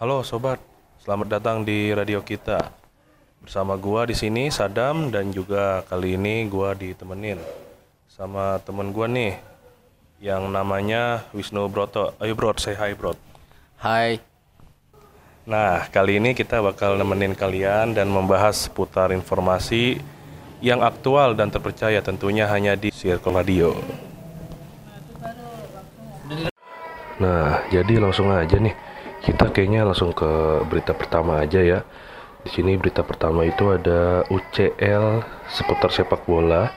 Halo sobat, selamat datang di radio kita. Bersama gua di sini Sadam dan juga kali ini gua ditemenin sama temen gua nih yang namanya Wisnu Broto. Ayo bro, say hi bro. Hai, Nah, kali ini kita bakal nemenin kalian dan membahas seputar informasi yang aktual dan terpercaya tentunya hanya di Circle Radio. Nah, jadi langsung aja nih. Kita kayaknya langsung ke berita pertama aja ya. Di sini berita pertama itu ada UCL seputar sepak bola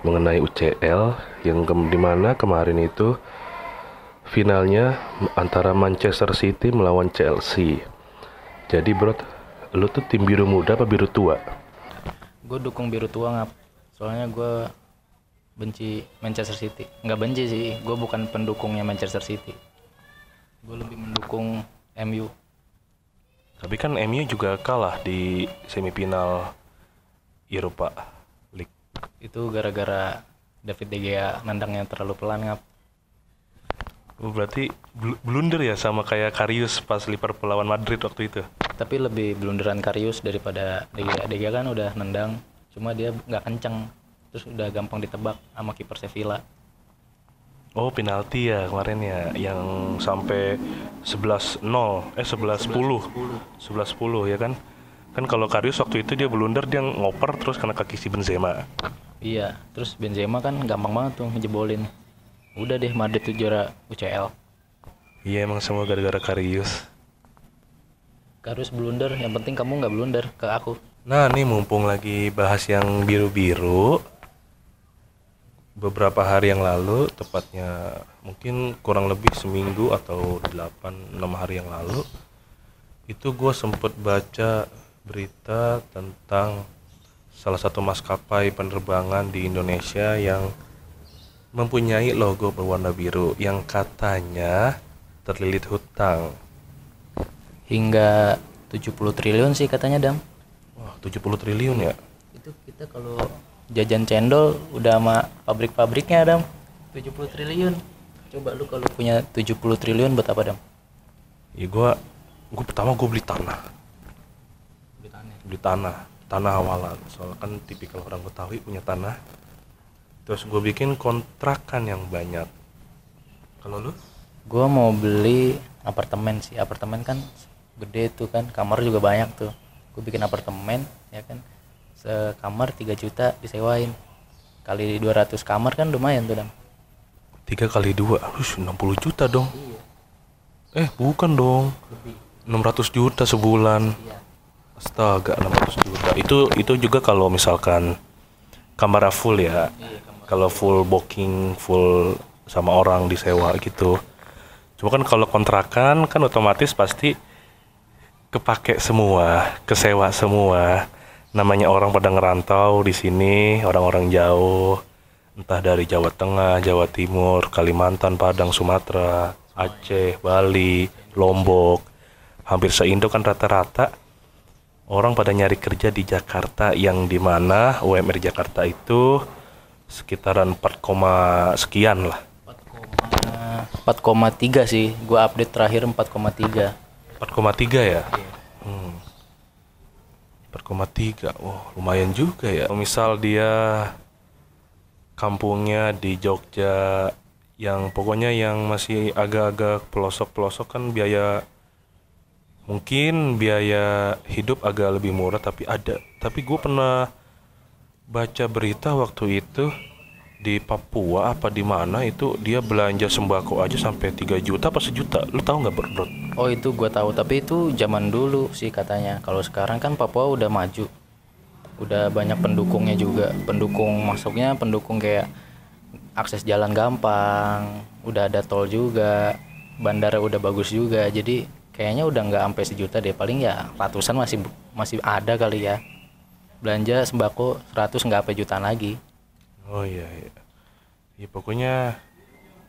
mengenai UCL yang ke- di mana kemarin itu finalnya antara Manchester City melawan Chelsea. Jadi bro, lu tuh tim biru muda apa biru tua? gue dukung biru tua ngap. Soalnya gue benci Manchester City. Nggak benci sih, gue bukan pendukungnya Manchester City. Gue lebih mendukung MU. Tapi kan MU juga kalah di semifinal Eropa League. Itu gara-gara David De Gea nendangnya terlalu pelan ngap. Oh, berarti bl- blunder ya sama kayak Karius pas Liverpool lawan Madrid waktu itu. Tapi lebih blunderan Karius daripada De Gea. De Gea kan udah nendang, cuma dia nggak kenceng. Terus udah gampang ditebak sama kiper Sevilla. Oh, penalti ya kemarin ya yang sampai 11-0 eh 11-10. 11-10 ya kan? Kan kalau Karius waktu itu dia blunder dia ngoper terus kena kaki si Benzema. Iya, terus Benzema kan gampang banget tuh ngejebolin. Udah deh Madrid tuh juara UCL. Iya emang semua gara-gara Karius. Harus blunder, yang penting kamu nggak blunder ke aku. Nah, nih mumpung lagi bahas yang biru-biru, beberapa hari yang lalu, tepatnya mungkin kurang lebih seminggu atau 8-6 hari yang lalu, itu gue sempet baca berita tentang salah satu maskapai penerbangan di Indonesia yang mempunyai logo berwarna biru yang katanya terlilit hutang. Hingga 70 triliun sih katanya Dam. Wah, 70 triliun ya? Itu kita kalau jajan cendol udah sama pabrik-pabriknya Dam. 70 triliun. Coba lu kalau punya 70 triliun buat apa Dam? Ya gua gua pertama gua beli tanah, beli tanah, tanah awalan. Soalnya kan tipikal orang Betawi punya tanah. Terus gue bikin kontrakan yang banyak. Kalau lu? Gua mau beli apartemen sih. Apartemen kan gede tuh kan, kamar juga banyak tuh. Gue bikin apartemen ya kan. Sekamar 3 juta disewain. Kali 200 kamar kan lumayan tuh Dam. Tiga kali dua, Hush, 60 juta dong. Eh bukan dong, 600 juta sebulan. Astaga, 600 juta. Itu itu juga kalau misalkan kamar full ya. Kalau full booking, full sama orang disewa gitu. Cuma kan kalau kontrakan kan otomatis pasti kepake semua, kesewa semua. Namanya orang pada ngerantau di sini, orang-orang jauh, entah dari Jawa Tengah, Jawa Timur, Kalimantan, Padang, Sumatera, Aceh, Bali, Lombok, hampir seindo kan rata-rata orang pada nyari kerja di Jakarta yang di mana UMR Jakarta itu sekitaran 4, koma sekian lah 4,3 sih. Gua update terakhir 4,3. 4,3 ya hmm. 4,3 wah lumayan juga ya. Misal dia kampungnya di Jogja yang pokoknya yang masih agak-agak pelosok-pelosok kan biaya mungkin biaya hidup agak lebih murah tapi ada. Tapi gue pernah baca berita waktu itu di Papua apa di mana itu dia belanja sembako aja sampai 3 juta apa sejuta lu tahu nggak bro, bro? Oh itu gua tahu, tapi itu zaman dulu sih katanya. Kalau sekarang kan Papua udah maju, udah banyak pendukungnya juga. Pendukung masuknya pendukung kayak akses jalan gampang, udah ada tol juga, bandara udah bagus juga. Jadi kayaknya udah nggak sampai sejuta deh, paling ya ratusan masih masih ada kali ya. Belanja sembako 100 nggak sampai jutaan lagi. Oh iya, iya. Ya pokoknya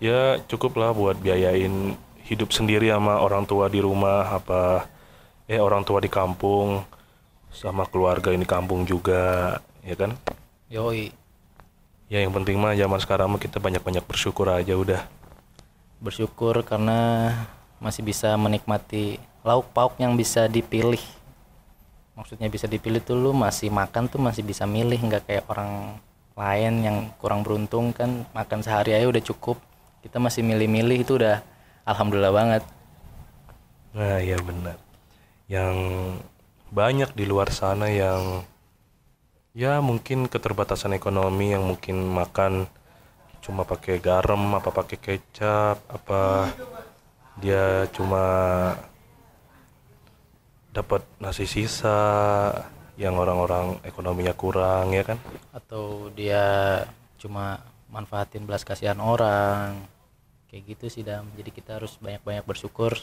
ya cukup lah buat biayain hidup sendiri sama orang tua di rumah apa eh orang tua di kampung sama keluarga ini kampung juga ya kan? Yoi, ya yang penting mah zaman sekarang mah kita banyak-banyak bersyukur aja udah. Bersyukur karena masih bisa menikmati lauk pauk yang bisa dipilih. Maksudnya bisa dipilih tuh lu masih makan tuh masih bisa milih nggak kayak orang lain yang kurang beruntung kan makan sehari aja udah cukup kita masih milih-milih itu udah alhamdulillah banget Nah, iya benar. Yang banyak di luar sana yang ya mungkin keterbatasan ekonomi yang mungkin makan cuma pakai garam apa pakai kecap apa dia cuma dapat nasi sisa yang orang-orang ekonominya kurang ya kan? Atau dia cuma manfaatin belas kasihan orang. Kayak gitu sih dam. Jadi kita harus banyak-banyak bersyukur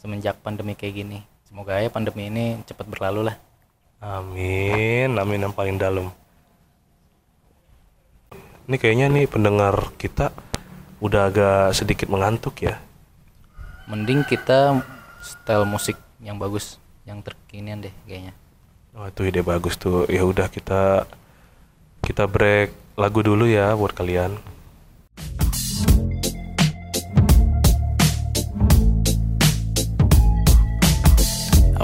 semenjak pandemi kayak gini. Semoga ya pandemi ini cepat berlalu lah. Amin. Amin yang paling dalam. Ini kayaknya nih pendengar kita udah agak sedikit mengantuk ya. Mending kita style musik yang bagus yang terkinian deh kayaknya Oh itu ide bagus tuh. Ya udah kita kita break lagu dulu ya buat kalian.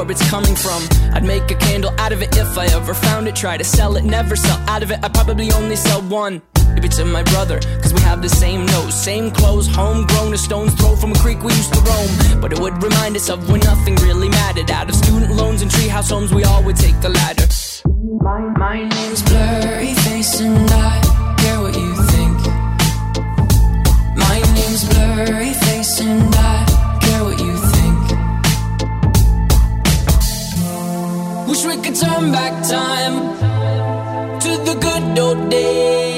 where it's coming from? I'd make a candle out of it if I ever found it. Try to sell it, never sell out of it. I probably only sell one. Maybe to my brother, cause we have the same nose, same clothes, homegrown, a stone's throw from a creek we used to roam. But it would remind us of when nothing really mattered. Out of student loans and treehouse homes, we all would take the ladder. My, my name's Blurry Face and I care what you think. My name's Blurry Wish we could turn back time to the good old days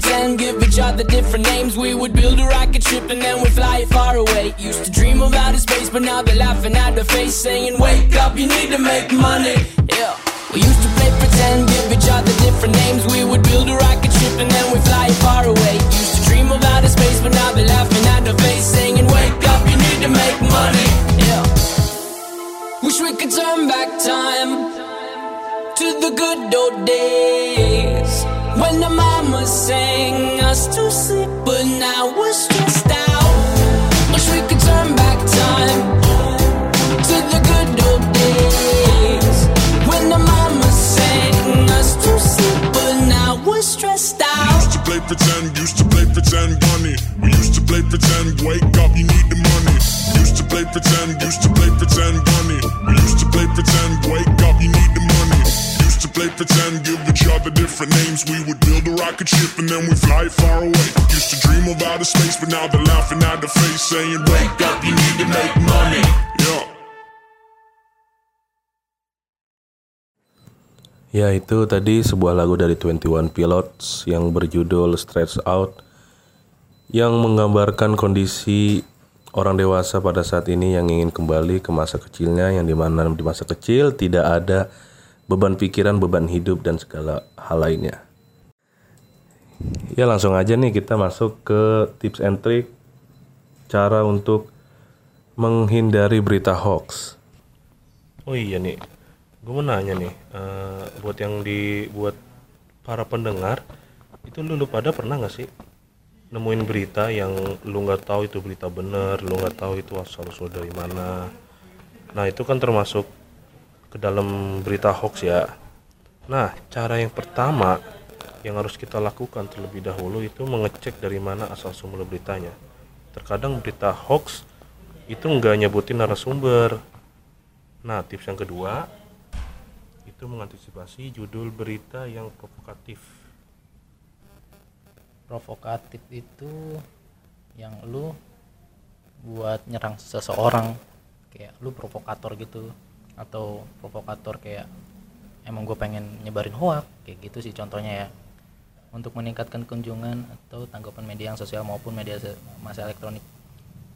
pretend, give each other different names. We would build a rocket ship and then we'd fly it far away. Used to dream of outer space, but now they're laughing at the face, saying, Wake up, you need to make money. Yeah. We used to play pretend, give each other different names. We would build a rocket ship and then we'd fly it far away. Used to dream of outer space, but now they're laughing at the face, saying, Wake up, you need to make money. Yeah. Wish we could turn back time to the good old days when the mama sang us to sleep, but now we're stressed out. Wish we could turn back time to the good old days when the mama sang us to sleep, but now we're stressed out. Used to play pretend, used to play pretend bunny. We used to play pretend, wake up, you need the money. Used to play pretend, used to play pretend bunny. We used to play pretend, wake up, you need the. Play pretend, give each other different names. We would build a rocket ship and then we fly far away. Used to dream of outer space, but now they're laughing at the face, saying, Wake up, you need to make money. Yeah. Ya itu tadi sebuah lagu dari 21 Pilots yang berjudul Stretch Out yang menggambarkan kondisi orang dewasa pada saat ini yang ingin kembali ke masa kecilnya yang di mana di masa kecil tidak ada beban pikiran, beban hidup dan segala hal lainnya. Ya langsung aja nih kita masuk ke tips and trick cara untuk menghindari berita hoax. Oh iya nih, gue mau nanya nih eh, buat yang di buat para pendengar itu lu, lu pada pernah nggak sih nemuin berita yang lu nggak tahu itu berita bener lu nggak tahu itu asal usul dari mana nah itu kan termasuk ke dalam berita hoax ya. Nah cara yang pertama yang harus kita lakukan terlebih dahulu itu mengecek dari mana asal sumber beritanya. Terkadang berita hoax itu nggak nyebutin narasumber. Nah tips yang kedua itu mengantisipasi judul berita yang provokatif. Provokatif itu yang lu buat nyerang seseorang. Kayak lu provokator gitu atau provokator kayak emang gue pengen nyebarin hoak kayak gitu sih contohnya ya. Untuk meningkatkan kunjungan atau tanggapan media yang sosial maupun media masa elektronik.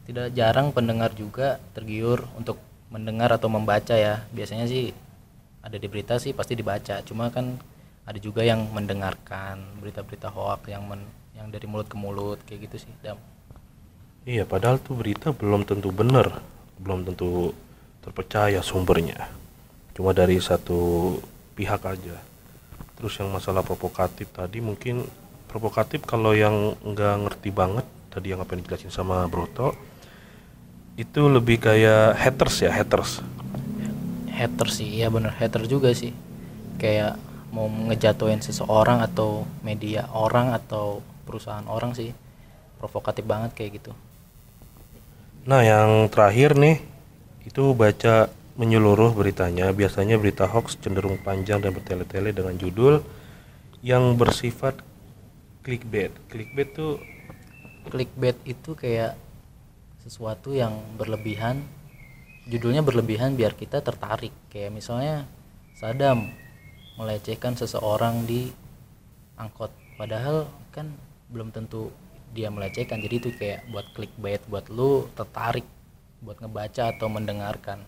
Tidak jarang pendengar juga tergiur untuk mendengar atau membaca ya. Biasanya sih ada di berita sih pasti dibaca. Cuma kan ada juga yang mendengarkan berita-berita hoak yang men- yang dari mulut ke mulut kayak gitu sih. Dam. iya padahal tuh berita belum tentu benar belum tentu terpercaya sumbernya. Cuma dari satu pihak aja. Terus yang masalah provokatif tadi mungkin provokatif kalau yang nggak ngerti banget tadi yang apa yang dijelasin sama Broto itu lebih kayak haters ya haters. Hater sih iya bener hater juga sih. Kayak mau ngejatuhin seseorang atau media orang atau perusahaan orang sih provokatif banget kayak gitu. Nah, yang terakhir nih itu baca menyeluruh beritanya. Biasanya berita hoax cenderung panjang dan bertele-tele dengan judul yang bersifat clickbait. Clickbait tuh clickbait itu kayak sesuatu yang berlebihan. Judulnya berlebihan biar kita tertarik. Kayak misalnya Saddam melecehkan seseorang di angkot. Padahal kan belum tentu dia melecehkan. Jadi itu kayak buat clickbait buat lu tertarik buat ngebaca atau mendengarkan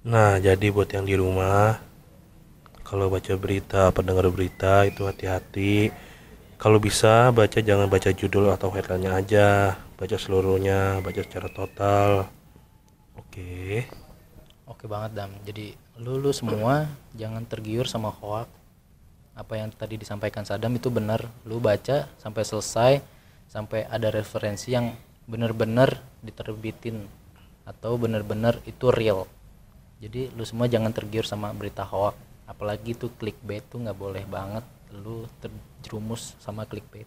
Nah, jadi buat yang di rumah kalau baca berita, pendengar berita itu hati-hati. Kalau bisa baca jangan baca judul atau headline-nya aja, baca seluruhnya, baca secara total. Oke. Oke banget Dam. Jadi lu lu semua jangan tergiur sama hoak. Apa yang tadi disampaikan Sadam itu benar. Lu baca sampai selesai sampai ada referensi yang benar-benar diterbitin atau benar-benar itu real. Jadi lu semua jangan tergiur sama berita hoak. Apalagi tuh clickbait tuh nggak boleh banget lu terjerumus sama clickbait.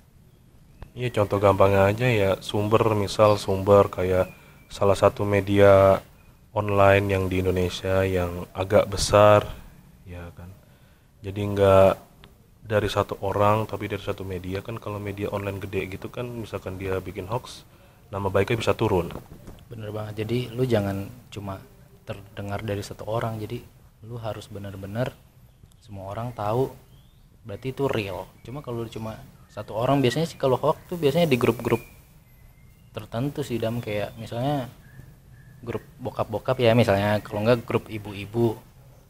Iya contoh gampangnya aja ya sumber misal sumber kayak salah satu media online yang di Indonesia yang agak besar ya kan jadi nggak dari satu orang tapi dari satu media kan kalau media online gede gitu kan misalkan dia bikin hoax nama baiknya bisa turun Bener banget. Jadi lu jangan cuma terdengar dari satu orang. Jadi lu harus benar-benar semua orang tahu berarti itu real. Cuma kalau cuma satu orang biasanya sih kalau hoax tuh biasanya di grup-grup tertentu sih dam kayak misalnya grup bokap-bokap ya misalnya kalau enggak grup ibu-ibu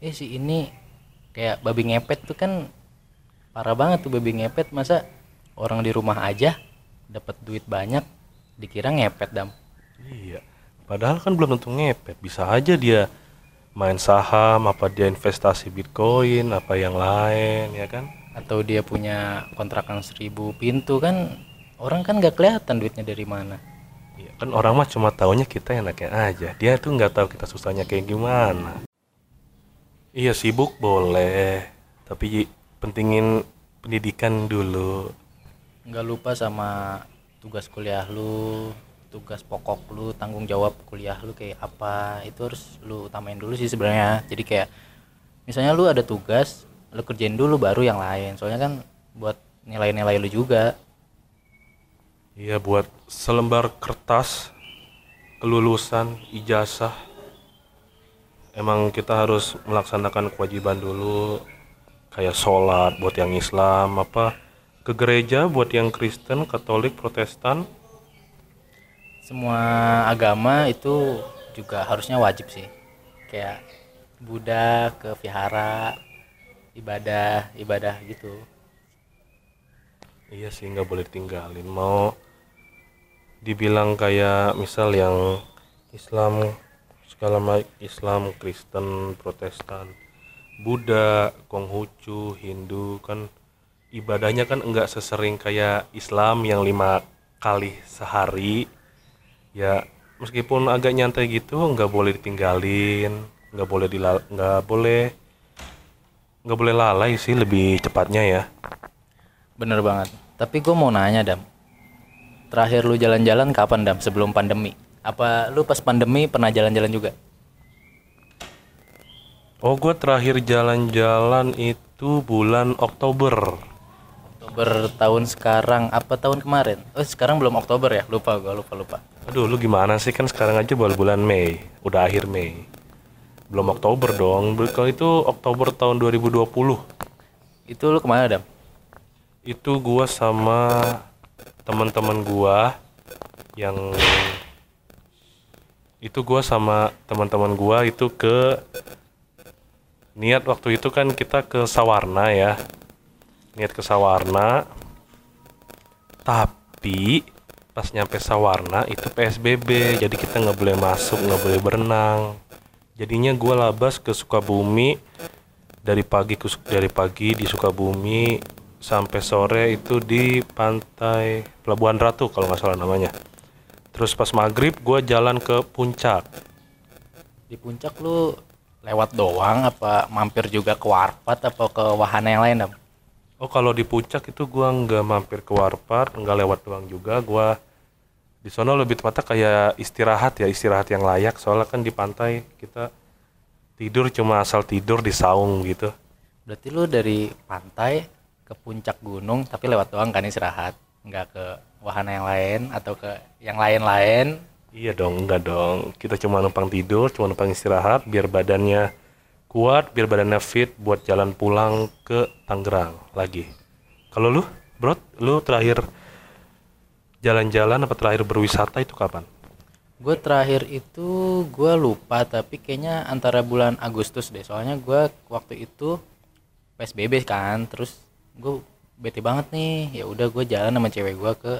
eh si ini kayak babi ngepet tuh kan parah banget tuh babi ngepet masa orang di rumah aja dapat duit banyak dikira ngepet dam iya padahal kan belum tentu ngepet bisa aja dia main saham apa dia investasi bitcoin apa yang lain ya kan atau dia punya kontrakan seribu pintu kan orang kan nggak kelihatan duitnya dari mana Iya, kan orang mah cuma taunya kita enaknya aja. Dia tuh nggak tahu kita susahnya kayak gimana. Iya sibuk boleh, tapi pentingin pendidikan dulu. nggak lupa sama tugas kuliah lu tugas pokok lu tanggung jawab kuliah lu kayak apa itu harus lu utamain dulu sih sebenarnya jadi kayak misalnya lu ada tugas lu kerjain dulu baru yang lain soalnya kan buat nilai-nilai lu juga Iya buat selembar kertas kelulusan ijazah. Emang kita harus melaksanakan kewajiban dulu kayak sholat buat yang Islam apa ke gereja buat yang Kristen, Katolik, Protestan. Semua agama itu juga harusnya wajib sih kayak Buddha ke vihara ibadah ibadah gitu Iya sih nggak boleh tinggalin. Mau dibilang kayak misal yang Islam segala macam Islam, Kristen, Protestan. Buddha, Konghucu, Hindu kan ibadahnya kan enggak sesering kayak Islam yang lima kali sehari. Ya meskipun agak nyantai gitu nggak boleh ditinggalin, nggak boleh dilal nggak boleh nggak boleh lalai sih lebih cepatnya ya. Bener banget. Tapi gue mau nanya dam. Terakhir lu jalan-jalan kapan dam? Sebelum pandemi? Apa lu pas pandemi pernah jalan-jalan juga? Oh gue terakhir jalan-jalan itu bulan Oktober. Oktober tahun sekarang apa tahun kemarin? Oh sekarang belum Oktober ya? Lupa gue lupa lupa. Aduh lu gimana sih kan sekarang aja baru bulan Mei, udah akhir Mei. Belum Oktober dong. Kalau itu Oktober tahun 2020. Itu lu ke mana dam? Itu gua sama teman-teman gua yang itu gua sama teman-teman gua itu ke niat waktu itu kan kita ke Sawarna ya. Niat ke Sawarna. Tapi pas nyampe Sawarna itu PSBB, jadi kita nggak boleh masuk, nggak boleh berenang. Jadinya gua labas ke Sukabumi dari pagi ke dari pagi di Sukabumi sampai sore itu di pantai Pelabuhan Ratu kalau nggak salah namanya. Terus pas maghrib gue jalan ke puncak. Di puncak lu lewat doang apa mampir juga ke Warpat apa ke wahana yang lain dam? Oh kalau di puncak itu gua nggak mampir ke warpat, nggak lewat doang juga. Gua di sono lebih tepatnya kayak istirahat ya, istirahat yang layak. Soalnya kan di pantai kita tidur cuma asal tidur di saung gitu. Berarti lu dari pantai ke puncak gunung tapi lewat doang kan istirahat, nggak ke wahana yang lain atau ke yang lain-lain. Iya dong, enggak dong. Kita cuma numpang tidur, cuma numpang istirahat biar badannya kuat, biar badannya fit buat jalan pulang ke Tangerang lagi. Kalau lu, Bro, lu terakhir jalan-jalan apa terakhir berwisata itu kapan? Gue terakhir itu gue lupa tapi kayaknya antara bulan Agustus deh. Soalnya gue waktu itu PSBB kan, terus gue bete banget nih. Ya udah gue jalan sama cewek gue ke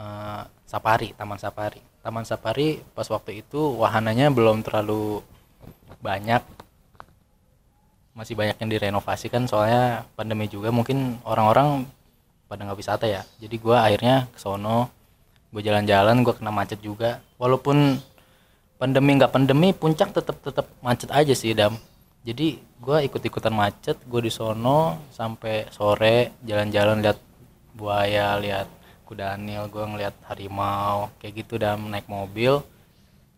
eh, Safari, Taman Safari. Taman Safari pas waktu itu wahananya belum terlalu banyak. Masih banyak yang direnovasi kan soalnya pandemi juga mungkin orang-orang pada nggak wisata ya. Jadi gue akhirnya ke sono gue jalan-jalan gue kena macet juga. Walaupun pandemi nggak pandemi puncak tetap tetap macet aja sih dam. Jadi gue ikut-ikutan macet gue di sono sampai sore jalan-jalan lihat buaya lihat kuda anil gue ngeliat harimau kayak gitu dam. Naik mobil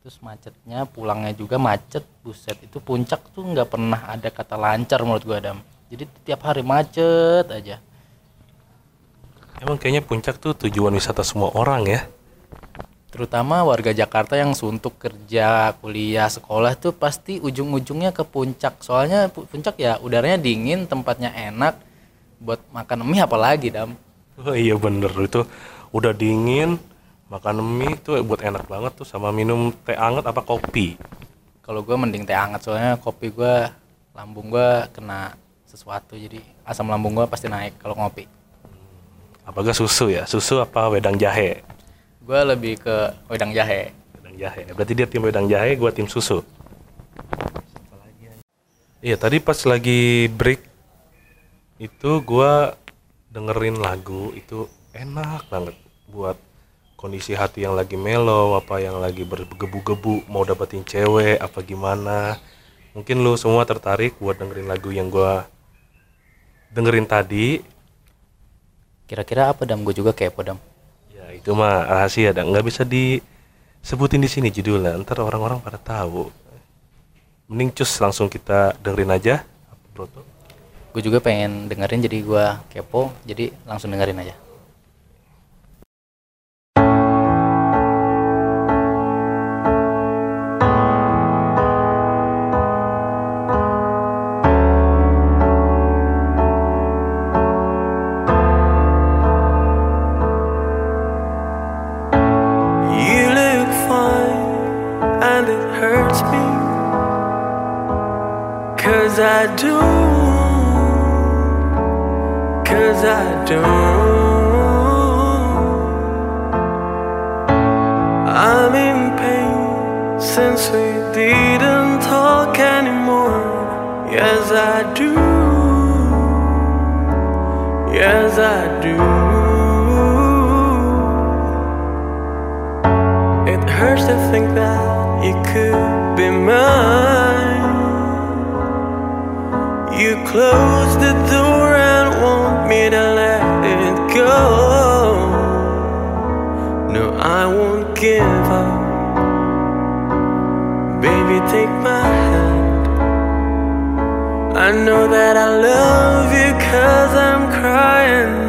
terus macetnya pulangnya juga macet buset itu puncak tuh nggak pernah ada kata lancar menurut gue dam jadi tiap hari macet aja Emang kayaknya puncak tuh tujuan wisata semua orang ya. terutama warga Jakarta yang suntuk kerja, kuliah, sekolah tuh pasti ujung-ujungnya ke puncak. Soalnya pu- puncak ya udaranya dingin, tempatnya enak. Buat makan mie apalagi, Dam. Oh iya bener itu udah dingin makan mie tuh buat enak banget tuh sama minum teh anget apa kopi. Kalau gue mending teh hangat soalnya kopi gue lambung gue kena sesuatu jadi asam lambung gue pasti naik kalau ngopi. Apakah susu ya? Susu apa wedang jahe? Gue lebih ke wedang jahe. Wedang jahe. Berarti dia tim wedang jahe, gua tim susu. Iya, tadi pas lagi break itu gua dengerin lagu itu enak banget buat kondisi hati yang lagi mellow, apa yang lagi bergebu-gebu mau dapetin cewek apa gimana. Mungkin lu semua tertarik buat dengerin lagu yang gua dengerin tadi. Kira-kira apa, Dam? Gue juga kepo, Dam. Ya, itu mah rahasia dan nggak bisa disebutin di sini judulnya. Ntar orang-orang pada tahu. Mending cus langsung kita dengerin aja. Bro, tuh. Gue juga pengen dengerin jadi gue kepo, jadi langsung dengerin aja. Cause I don't I'm in pain since we didn't talk anymore Yes, I do. Yes, I do. It hurts to think that you could be mine. You closed the door and want me to let it go. No, I won't give up. Baby, take my hand. I know that I love you cause I'm crying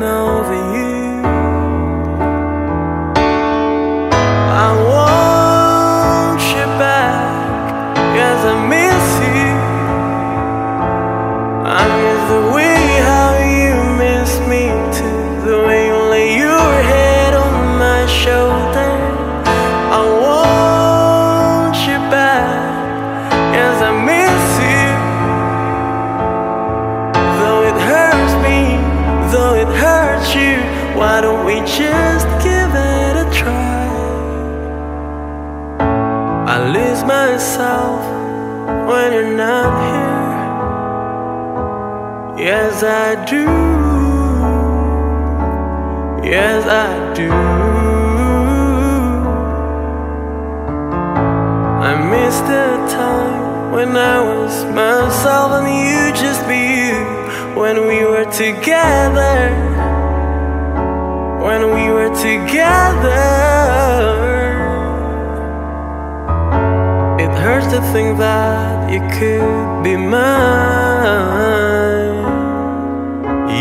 to think that you could be mine.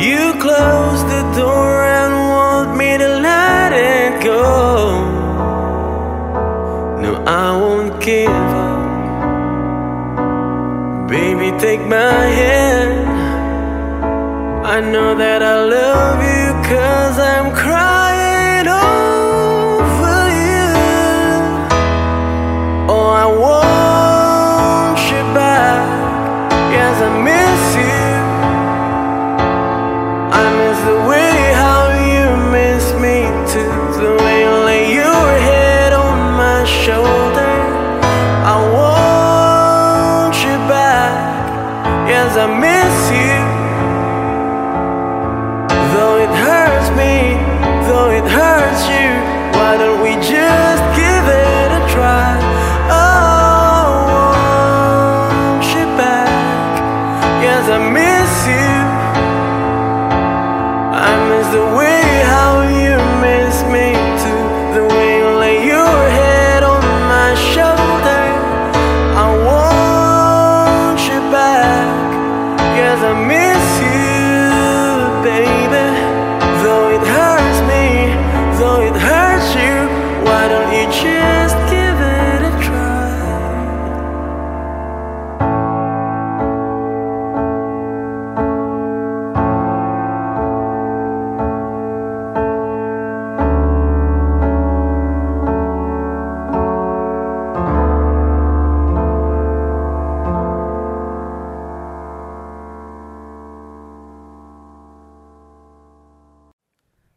You closed the door and want me to let it go. No, I won't give up. Baby, take my hand. I know that I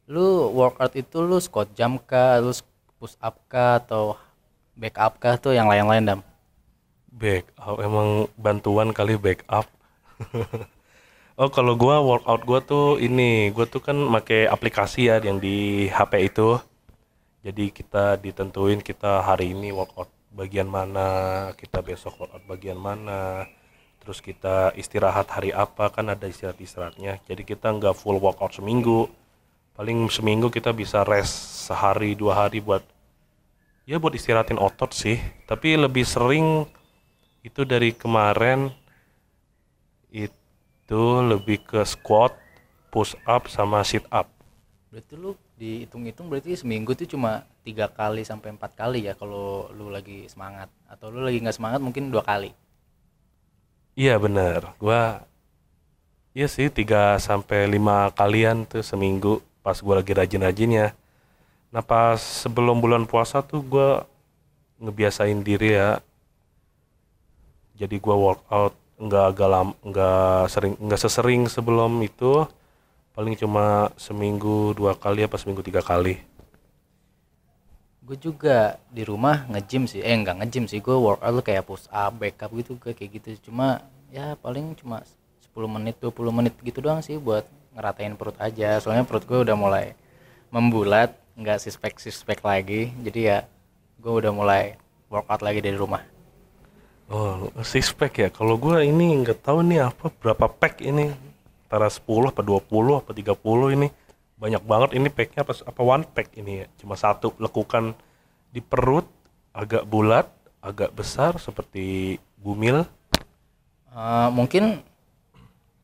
Lu workout itu lu squat jump kah, lu push up kah atau back up kah tuh yang lain-lain dam? Back up emang bantuan kali back up. oh kalau gua workout gua tuh ini, gua tuh kan make aplikasi ya yang di HP itu. Jadi kita ditentuin kita hari ini workout bagian mana, kita besok workout bagian mana. Terus kita istirahat hari apa kan ada istirahat-istirahatnya. Jadi kita nggak full workout seminggu. Paling seminggu kita bisa rest sehari dua hari buat ya buat istirahatin otot sih. Tapi lebih sering itu dari kemarin itu lebih ke squat, push up sama sit up. Berarti lu dihitung-hitung berarti seminggu tuh cuma tiga kali sampai empat kali ya kalau lu lagi semangat atau lu lagi nggak semangat mungkin dua kali. Iya bener, gua iya sih 3 sampai 5 kalian tuh seminggu pas gua lagi rajin-rajinnya. Nah pas sebelum bulan puasa tuh gua ngebiasain diri ya. Jadi gua workout nggak agak lam, nggak sering nggak sesering sebelum itu. Paling cuma seminggu dua kali apa seminggu tiga kali. Gue juga di rumah nge-gym sih, eh nggak nge-gym sih, gue workout kayak push up, back up gitu, gue kayak gitu. Cuma ya paling cuma 10 menit 20 menit gitu doang sih buat ngeratain perut aja soalnya perut gue udah mulai membulat nggak sispek sispek lagi jadi ya gue udah mulai workout lagi dari rumah Oh, six pack ya. Kalau gua ini nggak tahu nih apa berapa pack ini. Antara 10 apa 20 apa 30 ini. Banyak banget ini packnya apa apa one pack ini ya. Cuma satu lekukan di perut agak bulat, agak besar seperti bumil. Eh, mungkin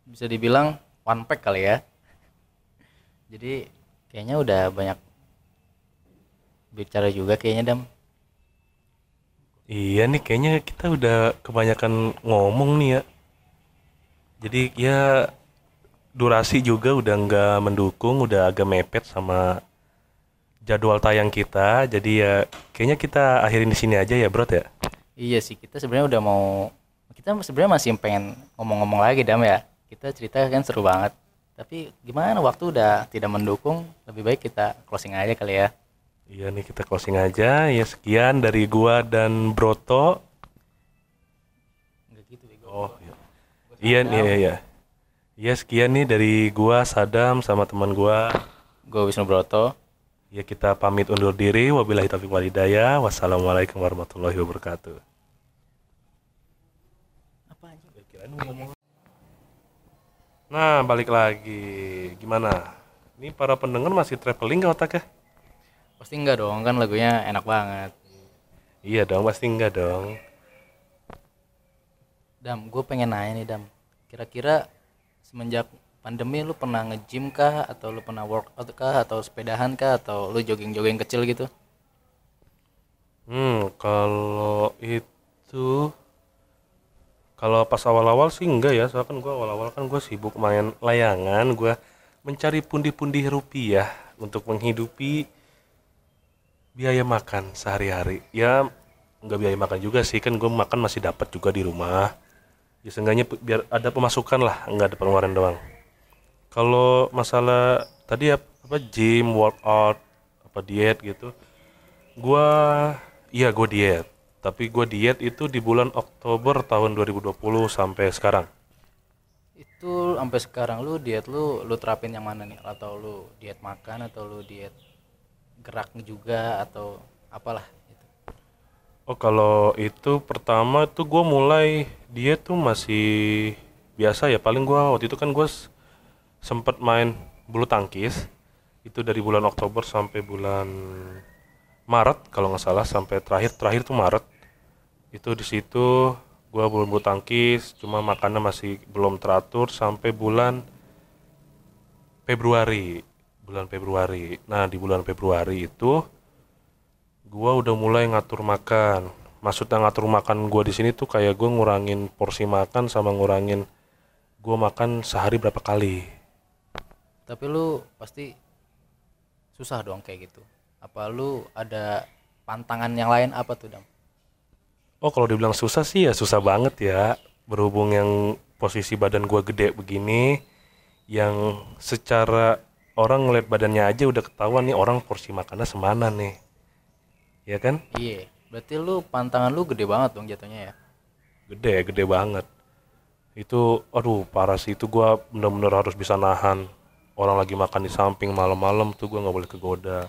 bisa dibilang one pack kali ya jadi kayaknya udah banyak bicara juga kayaknya dam Iya nih kayaknya kita udah kebanyakan ngomong nih ya. Jadi ya durasi juga udah nggak mendukung, udah agak mepet sama jadwal tayang kita. Jadi ya kayaknya kita akhirin di sini aja ya, Bro ya. iya sih kita sebenarnya udah mau kita sebenarnya masih pengen ngomong-ngomong lagi dam ya kita cerita kan seru banget tapi gimana waktu udah tidak mendukung lebih baik kita closing aja kali ya Iya nih kita closing aja. Ya sekian dari gua dan Broto. Nggak gitu bego Oh iya. Iya nih iya, iya. Iya sekian nih dari gua Sadam sama teman gua. gue Wisnu Broto Ya kita pamit undur diri. Wabillahi taufiq walhidayah. Wassalamualaikum warahmatullahi wabarakatuh. apa aja Nah, balik lagi. Gimana? Ini para pendengar masih traveling gak otaknya? pasti enggak dong kan lagunya enak banget Iya dong, pasti enggak dong. Dam, gue pengen nanya nih Dam. Kira-kira semenjak pandemi lu pernah nge-gym kah atau lu pernah workout kah atau sepedahan kah atau lu jogging-jogging kecil gitu? Hmm, kalau itu kalau pas awal-awal sih enggak ya, soalnya kan gua awal-awal kan gue sibuk main layangan, gua mencari pundi-pundi rupiah untuk menghidupi biaya makan sehari-hari. Ya nggak biaya makan juga sih, kan gue makan masih dapat juga di rumah. Ya seenggaknya biar ada pemasukan lah, nggak ada pengeluaran doang. Kalau masalah tadi ya apa gym, workout, apa diet gitu, gua iya gue diet tapi gue diet itu di bulan Oktober tahun 2020 sampai sekarang. Itu sampai sekarang lu diet lu lu terapin yang mana nih? Atau lu diet makan atau lu diet gerak juga atau apalah gitu. oh kalau itu pertama tuh gue mulai diet tuh masih biasa ya. Paling gue waktu itu kan gue sempet main bulu tangkis. Itu dari bulan Oktober sampai bulan Maret kalau nggak salah sampai terakhir. Terakhir tuh Maret itu di situ gue belum bulu tangkis cuma makannya masih belum teratur sampai bulan Februari. Bulan Februari. Nah di bulan Februari itu gua udah mulai ngatur makan. Maksudnya ngatur makan gua di sini tuh kayak gua ngurangin porsi makan sama ngurangin gua makan sehari berapa kali. Tapi lu pasti susah dong kayak gitu. Apa lu ada pantangan yang lain? Apa tuh, Dam? Oh kalau dibilang susah sih ya susah banget ya. Berhubung yang posisi badan gua gede begini yang secara orang ngeliat badannya aja udah ketahuan nih orang porsi makannya semana nih. Ya kan? Iya. Berarti lu pantangan lu gede banget dong jatuhnya ya. gede gede banget. Itu aduh parah sih. Itu gua bener-bener harus bisa nahan. Orang lagi makan di samping malam-malam tuh gua nggak boleh kegoda.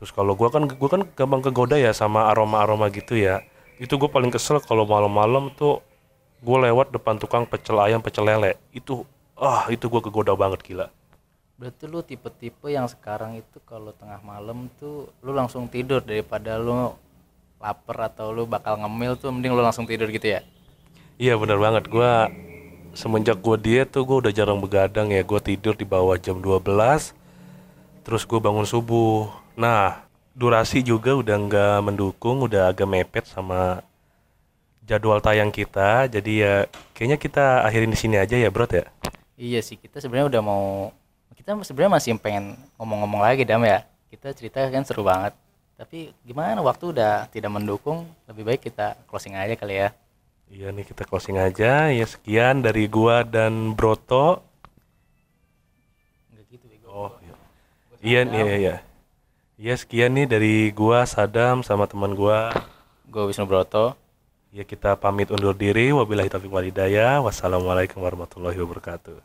Terus kalau gua kan gua kan gampang kegoda ya sama aroma-aroma gitu ya itu gue paling kesel kalau malam-malam tuh gue lewat depan tukang pecel ayam pecel lele. Itu ah itu gua kegoda banget gila. Berarti lu tipe-tipe yang sekarang itu kalau tengah malam tuh lu langsung tidur daripada lu lapar atau lu bakal ngemil tuh mending lu langsung tidur gitu ya. Iya bener banget. Gua semenjak gua diet tuh gua udah jarang begadang ya. Gua tidur di bawah jam 12 terus gua bangun subuh. Nah durasi juga udah nggak mendukung udah agak mepet sama jadwal tayang kita jadi ya kayaknya kita akhirin di sini aja ya bro ya Iya sih kita sebenarnya udah mau kita sebenarnya masih pengen ngomong-ngomong lagi dam ya. Kita cerita kan seru banget. Tapi gimana waktu udah tidak mendukung lebih baik kita closing aja kali ya. iya nih kita closing aja ya sekian dari gua dan Broto Enggak gitu bego. oh iya iya iya iya Ya sekian nih dari gua Sadam sama teman gua gua Wisnu Broto. Ya kita pamit undur diri. Wabillahi taufiq walhidayah. Wassalamualaikum warahmatullahi wabarakatuh.